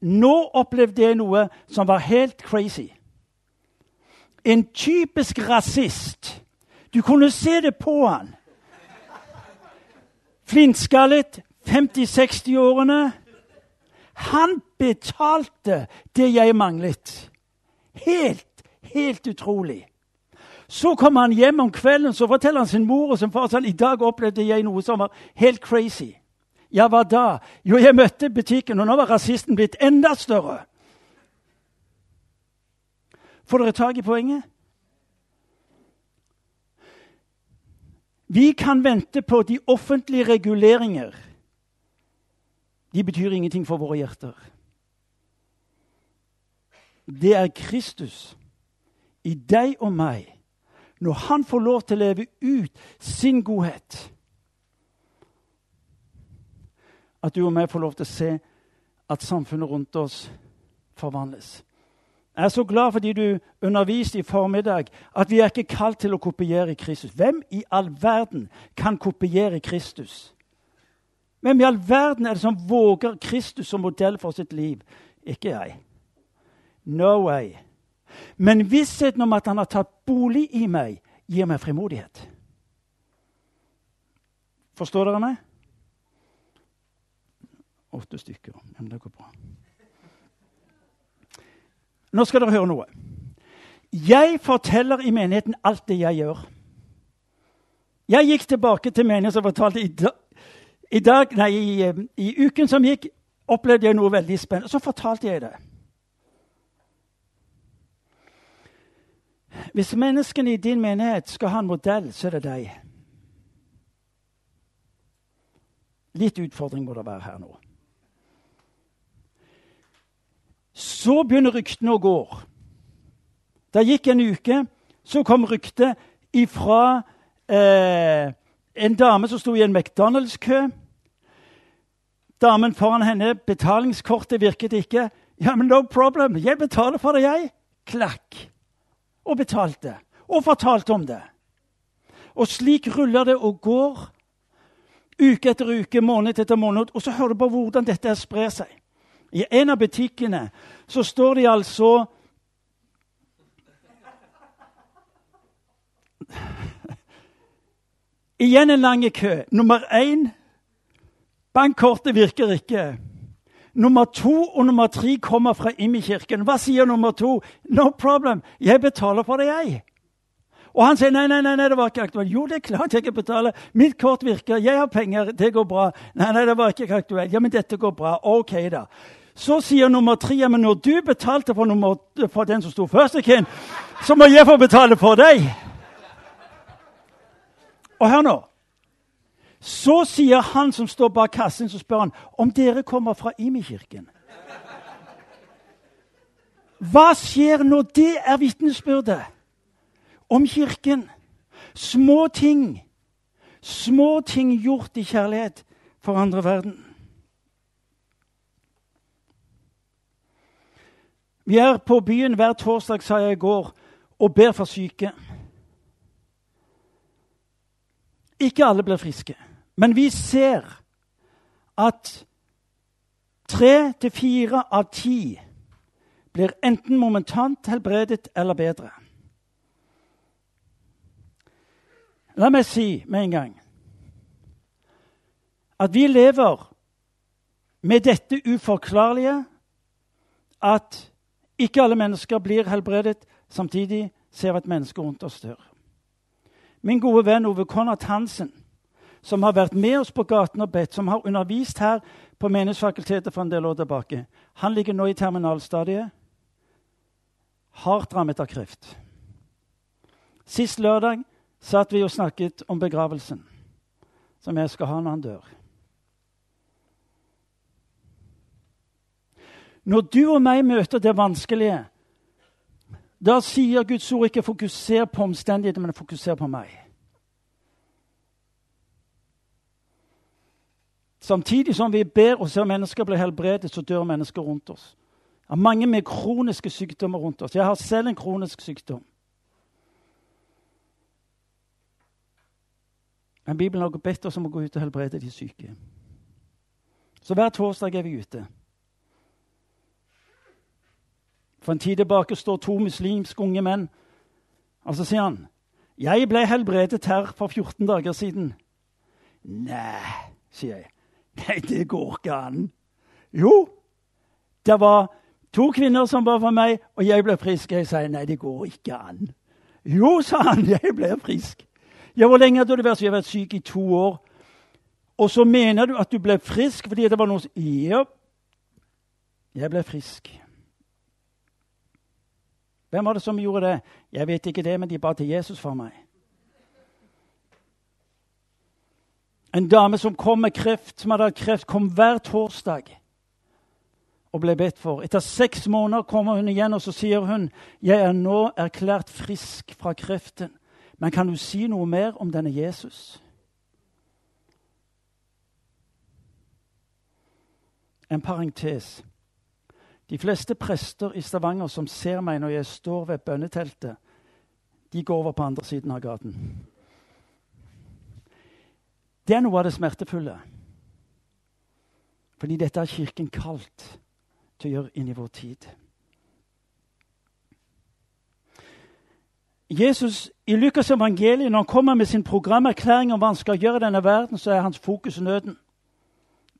Nå opplevde jeg noe som var helt crazy. En typisk rasist. Du kunne se det på han. Flintskallet, 50-60-årene. Han betalte det jeg manglet. Helt, helt utrolig. Så kommer han hjem om kvelden så forteller han sin mor og sin far sånn, i dag opplevde jeg noe som var helt crazy. Ja, hva da? Jo, jeg møtte butikken, og nå var rasisten blitt enda større. Får dere tak i poenget? Vi kan vente på de offentlige reguleringer. De betyr ingenting for våre hjerter. Det er Kristus i deg og meg. Når han får lov til å leve ut sin godhet At du og meg får lov til å se at samfunnet rundt oss forvandles. Jeg er så glad fordi du underviste i formiddag at vi er ikke kalt til å kopiere Kristus. Hvem i all verden kan kopiere Kristus? Hvem i all verden er det som våger Kristus som modell for sitt liv? Ikke jeg. No way. Men vissheten om at han har tatt bolig i meg, gir meg frimodighet. Forstår dere meg? Åtte stykker. Men det går bra. Nå skal dere høre noe. Jeg forteller i menigheten alt det jeg gjør. Jeg gikk tilbake til menigheten og fortalte i, dag, i, dag, nei, i, i uken som gikk, opplevde jeg noe veldig spennende. Så fortalte jeg det. Hvis menneskene i din menighet skal ha en modell, så er det deg. Litt utfordring må det være her nå. Så begynner ryktene å gå. Det gikk en uke, så kom ryktet ifra eh, en dame som sto i en McDonald's-kø. Damen foran henne, betalingskortet virket ikke. Ja, men no problem, jeg betaler for det, jeg. Klakk. Og betalte. Og fortalte om det. Og slik ruller det og går. Uke etter uke, måned etter måned. Og så hører du på hvordan dette sprer seg. I en av butikkene så står de altså Igjen en lang kø. Nummer én bankkortet virker ikke. Nummer to og nummer tre kommer fra Immi-kirken. Hva sier nummer to? No problem, jeg betaler for det, jeg. Og han sier nei, nei, nei, det var ikke aktuelt. Jo, det er klart jeg kan betale. Mitt kort virker, jeg har penger, det går bra. Nei, nei, det var ikke aktuelt. Ja, men dette går bra. Ok, da. Så sier nummer tre men når du betalte for, nummer, for den som sto først i så må jeg få betale for deg. Og hør nå. Så sier han som står bak kassen, så spør han om dere kommer fra Imi-kirken. Hva skjer når det er vitnesbyrdet om Kirken? Små ting. Små ting gjort i kjærlighet for andre verden. Vi er på byen hver torsdag, sa jeg i går, og ber for syke. ikke alle blir friske. Men vi ser at tre til fire av ti blir enten momentant helbredet eller bedre. La meg si med en gang at vi lever med dette uforklarlige at ikke alle mennesker blir helbredet. Samtidig ser vi at mennesker rundt oss dør. Min gode venn Ove Konrad Hansen, som har vært med oss på gaten og bedt, som har undervist her på Menighetsfakultetet for en del år tilbake, han ligger nå i terminalstadiet, hardt rammet av kreft. Sist lørdag satt vi og snakket om begravelsen som jeg skal ha når han dør. Når du og meg møter det vanskelige, da sier Guds ord ikke 'fokuser på omstendighetene', men 'fokuser på meg'. Samtidig som vi ber og ser mennesker bli helbredet, så dør mennesker rundt oss. Det er mange med kroniske sykdommer rundt oss. Jeg har selv en kronisk sykdom. Men Bibelen har bedt oss om å gå ut og helbrede de syke. Så hver torsdag er vi ute. For en tid tilbake står to muslimske unge menn. Og så sier han, 'Jeg ble helbredet her for 14 dager siden.' 'Nei', sier jeg. 'Nei, det går ikke an.' Jo, det var to kvinner som var for meg, og jeg ble frisk. Jeg sier, 'Nei, det går ikke an.' 'Jo', sa han, 'jeg ble frisk.' Ja, 'Hvor lenge hadde du vært?' Så jeg har vært syk i to år. Og så mener du at du ble frisk fordi det var noe som Ja, jeg ble frisk. Hvem var det som gjorde det? Jeg vet ikke det, men de ba til Jesus for meg. En dame som kom med kreft, som hadde hatt kreft, kom hver torsdag og ble bedt for. Etter seks måneder kommer hun igjen og så sier hun, 'Jeg er nå erklært frisk fra kreften.' Men kan du si noe mer om denne Jesus? En parentes. De fleste prester i Stavanger som ser meg når jeg står ved bønneteltet, de går over på andre siden av gaten. Det er noe av det smertefulle. Fordi dette er Kirken kalt til å gjøre inn i vår tid. Jesus I Lukas' evangeliet, når han kommer med sin programerklæring om hva han skal gjøre i denne verden, så er hans fokus nøden.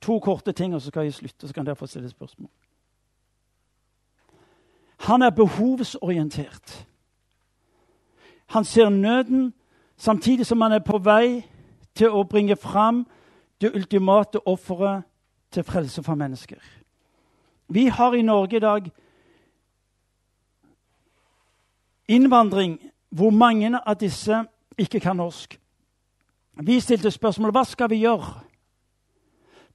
To korte ting, og så skal jeg slutte. så kan dere få stille spørsmål. Han er behovsorientert. Han ser nøden samtidig som han er på vei til å bringe fram det ultimate offeret til frelse for mennesker. Vi har i Norge i dag innvandring hvor mange av disse ikke kan norsk. Vi stilte spørsmål hva skal vi gjøre.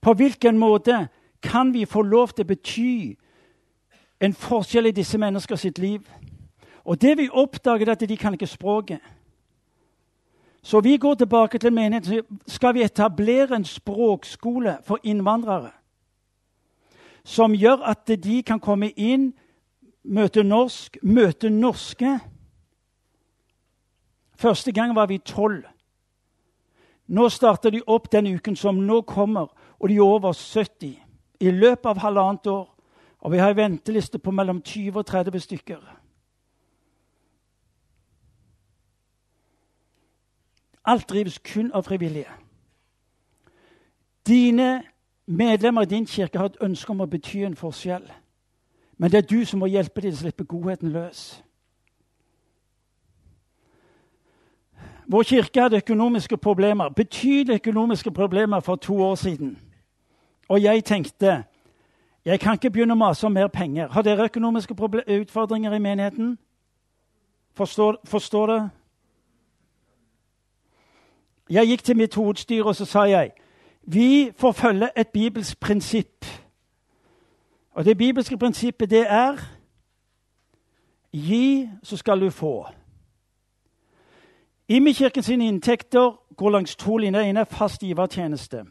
På hvilken måte kan vi få lov til å bety en forskjell i disse mennesker sitt liv. Og det vi oppdaget, er at de kan ikke språket. Så vi går tilbake til menigheten. Skal vi etablere en språkskole for innvandrere? Som gjør at de kan komme inn, møte norsk, møte norske. Første gang var vi tolv. Nå starter de opp den uken som nå kommer, og de er over 70. I løpet av halvannet år og vi har en venteliste på mellom 20 og 30 stykker. Alt drives kun av frivillige. Dine medlemmer i din kirke har et ønske om å bety en forskjell. Men det er du som må hjelpe dem til å slippe godheten løs. Vår kirke hadde økonomiske problemer, betydelige økonomiske problemer for to år siden. Og jeg tenkte jeg kan ikke begynne å mase om mer penger. Har dere økonomiske utfordringer i menigheten? Forstår, forstår det? Jeg gikk til mitt hovedstyre og så sa jeg, vi får følge et bibelsk prinsipp. Og det bibelske prinsippet, det er Gi, så skal du få. Imekirken sine inntekter går langs to linjer. Det ene er fast givertjeneste.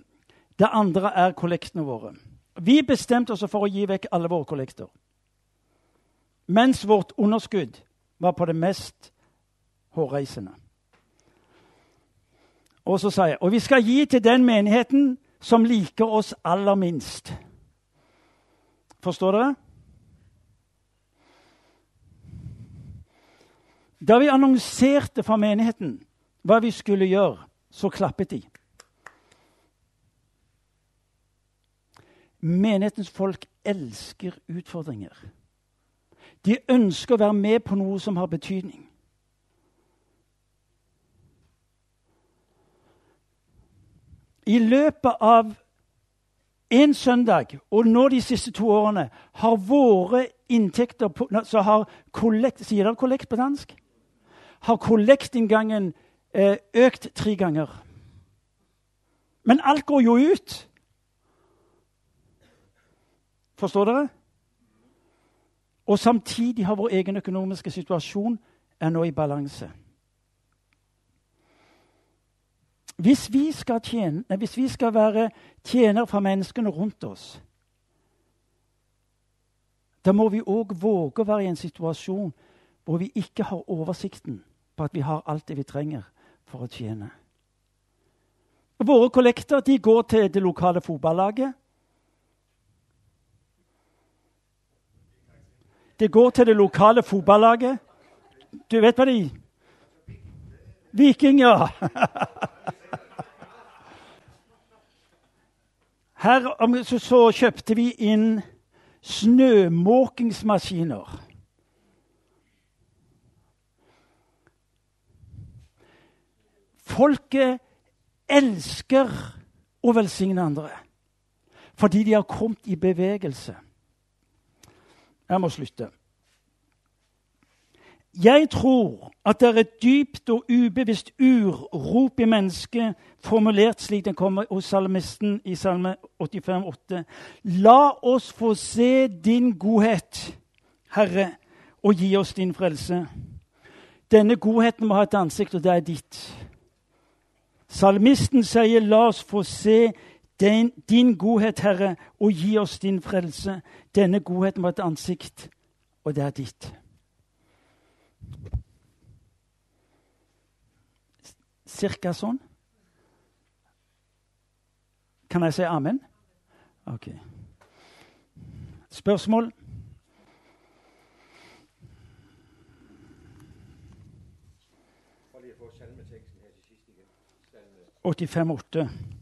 Det andre er kollektene våre. Vi bestemte oss for å gi vekk alle våre kollekter. Mens vårt underskudd var på det mest hårreisende. Og så sa jeg og vi skal gi til den menigheten som liker oss aller minst. Forstår dere? Da vi annonserte for menigheten hva vi skulle gjøre, så klappet de. Menighetens folk elsker utfordringer. De ønsker å være med på noe som har betydning. I løpet av en søndag og nå de siste to årene har våre inntekter på, så har kollekt, Sier dere kollekt på dansk? Har kollektinngangen eh, økt tre ganger. Men alt går jo ut. Forstår dere? Og samtidig har vår egen økonomiske situasjon er nå i balanse. Hvis vi skal, tjene, hvis vi skal være tjenere for menneskene rundt oss, da må vi òg våge å være i en situasjon hvor vi ikke har oversikten på at vi har alt det vi trenger for å tjene. Våre kollekter går til det lokale fotballaget. Det går til det lokale fotballaget. Du vet hva de Viking, ja. Her så, så kjøpte vi inn snømåkingsmaskiner. Folket elsker å velsigne andre fordi de har kommet i bevegelse. Jeg må slutte. Jeg tror at det er et dypt og ubevisst urrop i mennesket, formulert slik den kommer hos salmisten i Salme 85, 8. La oss få se din godhet, Herre, og gi oss din frelse. Denne godheten må ha et ansikt, og det er ditt. Salmisten sier, 'La oss få se din, din godhet, Herre, og gi oss din frelse.' Denne godheten var et ansikt, og det er ditt. Cirka sånn? Kan jeg si amen? Ok. Spørsmål? 85,8. Mm.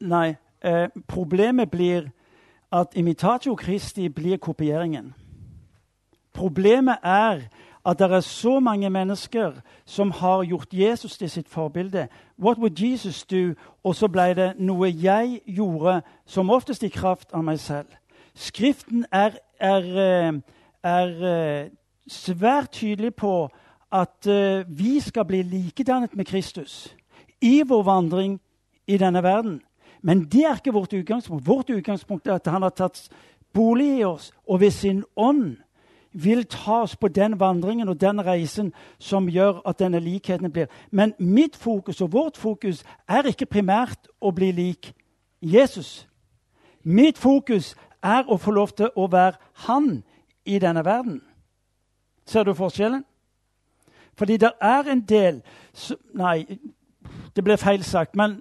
Nei. Eh, problemet blir at imitatio Christi blir kopieringen. Problemet er at det er så mange mennesker som har gjort Jesus til sitt forbilde. What would Jesus do? Og så ble det noe jeg gjorde, som oftest i kraft av meg selv. Skriften er, er, eh, er eh, svært tydelig på at eh, vi skal bli likedannet med Kristus i vår vandring i denne verden. Men det er ikke vårt utgangspunkt. Vårt utgangspunkt er at han har tatt bolig i oss, og ved sin ånd vil ta oss på den vandringen og den reisen som gjør at denne likheten blir. Men mitt fokus og vårt fokus er ikke primært å bli lik Jesus. Mitt fokus er å få lov til å være han i denne verden. Ser du forskjellen? Fordi det er en del Nei, det ble feil sagt. Men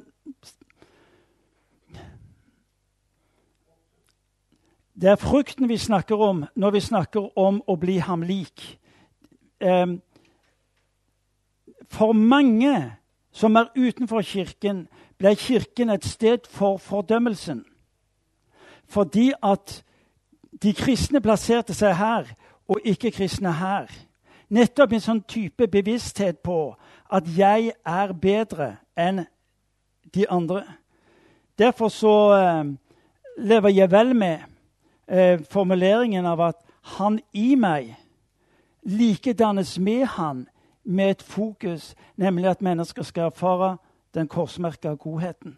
Det er frukten vi snakker om når vi snakker om å bli ham lik. eh, For mange som er utenfor Kirken, ble Kirken et sted for fordømmelsen. Fordi at de kristne plasserte seg her, og ikke-kristne her. Nettopp en sånn type bevissthet på at jeg er bedre enn de andre. Derfor så eh, lever jeg vel med eh, formuleringen av at han i meg likedannes med han med et fokus, nemlig at mennesker skal erfare den korsmerka godheten.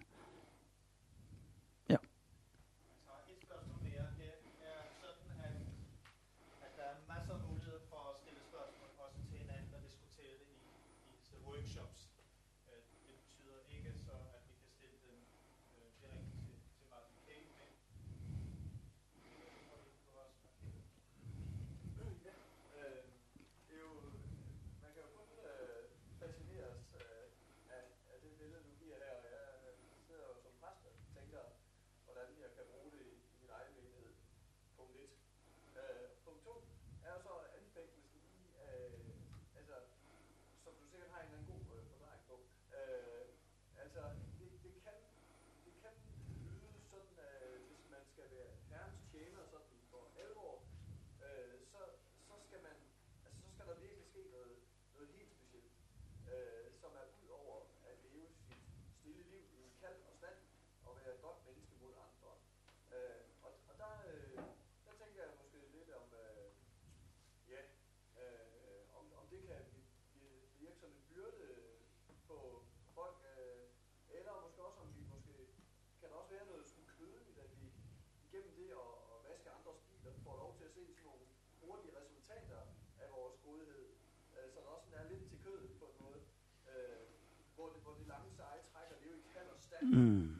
Mm.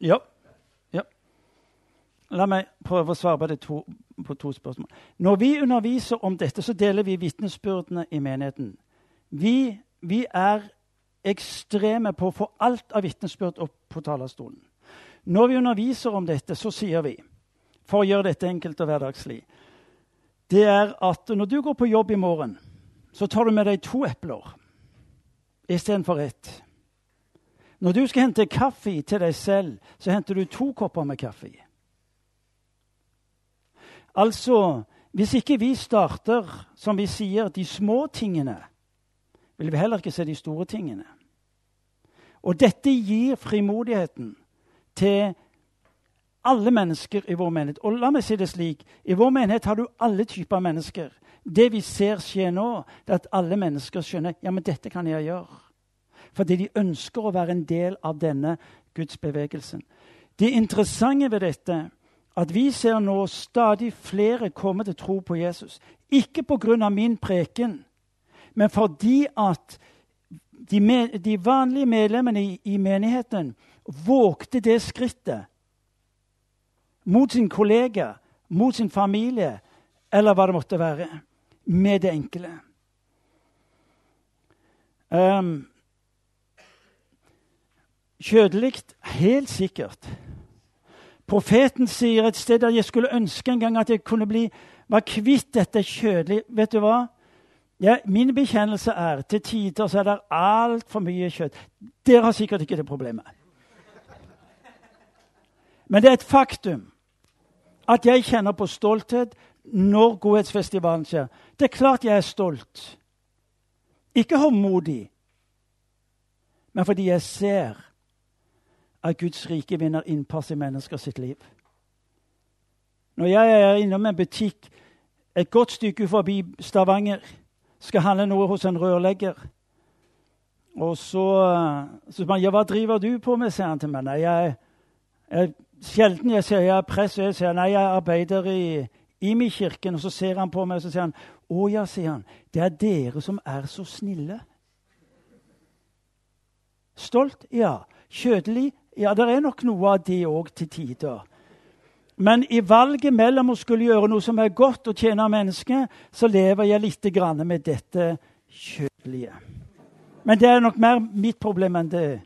Ja. ja. La meg prøve å svare på, to, på to spørsmål. Når vi underviser om dette, så deler vi vitnesbyrdene i menigheten. Vi, vi er ekstreme på å få alt av vitnesbyrd opp på talerstolen. Når vi underviser om dette, så sier vi, for å gjøre dette enkelt og hverdagslig, det er at når du går på jobb i morgen, så tar du med deg to epler istedenfor ett. Når du skal hente kaffe til deg selv, så henter du to kopper med kaffe. Altså, hvis ikke vi starter, som vi sier, de små tingene, vil vi heller ikke se de store tingene. Og dette gir frimodigheten til alle mennesker i vår menighet. Og la meg si det slik I vår menighet har du alle typer mennesker. Det vi ser skje nå, er at alle mennesker skjønner ja, men dette kan jeg gjøre. Fordi de ønsker å være en del av denne gudsbevegelsen. Det interessante ved dette at vi ser nå stadig flere komme til tro på Jesus. Ikke pga. min preken, men fordi at de, de vanlige medlemmene i, i menigheten vågte det skrittet mot sin kollega, mot sin familie, eller hva det måtte være med det enkle. Um, Kjødelig? Helt sikkert. Profeten sier et sted at jeg skulle ønske en gang at jeg kunne bli, var kvitt dette kjødelige. Vet du hva? Ja, min bekjennelse er til tider så er det altfor mye kjøtt. Dere har sikkert ikke det problemet. Men det er et faktum at jeg kjenner på stolthet når Godhetsfestivalen skjer. Det er klart jeg er stolt. Ikke håndmodig, men fordi jeg ser at Guds rike vinner innpass i mennesker sitt liv. Når jeg er innom en butikk et godt stykke forbi Stavanger, skal handle noe hos en rørlegger Og så, så spør han ja, hva driver du på med, sier han til meg. Nei, jeg, jeg, sjelden jeg sier jeg er prest. Jeg sier nei, jeg arbeider i, IMI-kirken, og så ser han på meg og så sier han, 'Å ja', sier han, 'det er dere som er så snille'. Stolt? Ja. Kjødelig? Ja, det er nok noe av det òg til tider. Men i valget mellom å skulle gjøre noe som er godt og tjene mennesket, så lever jeg litt med dette kjødelige. Men det er nok mer mitt problem enn det.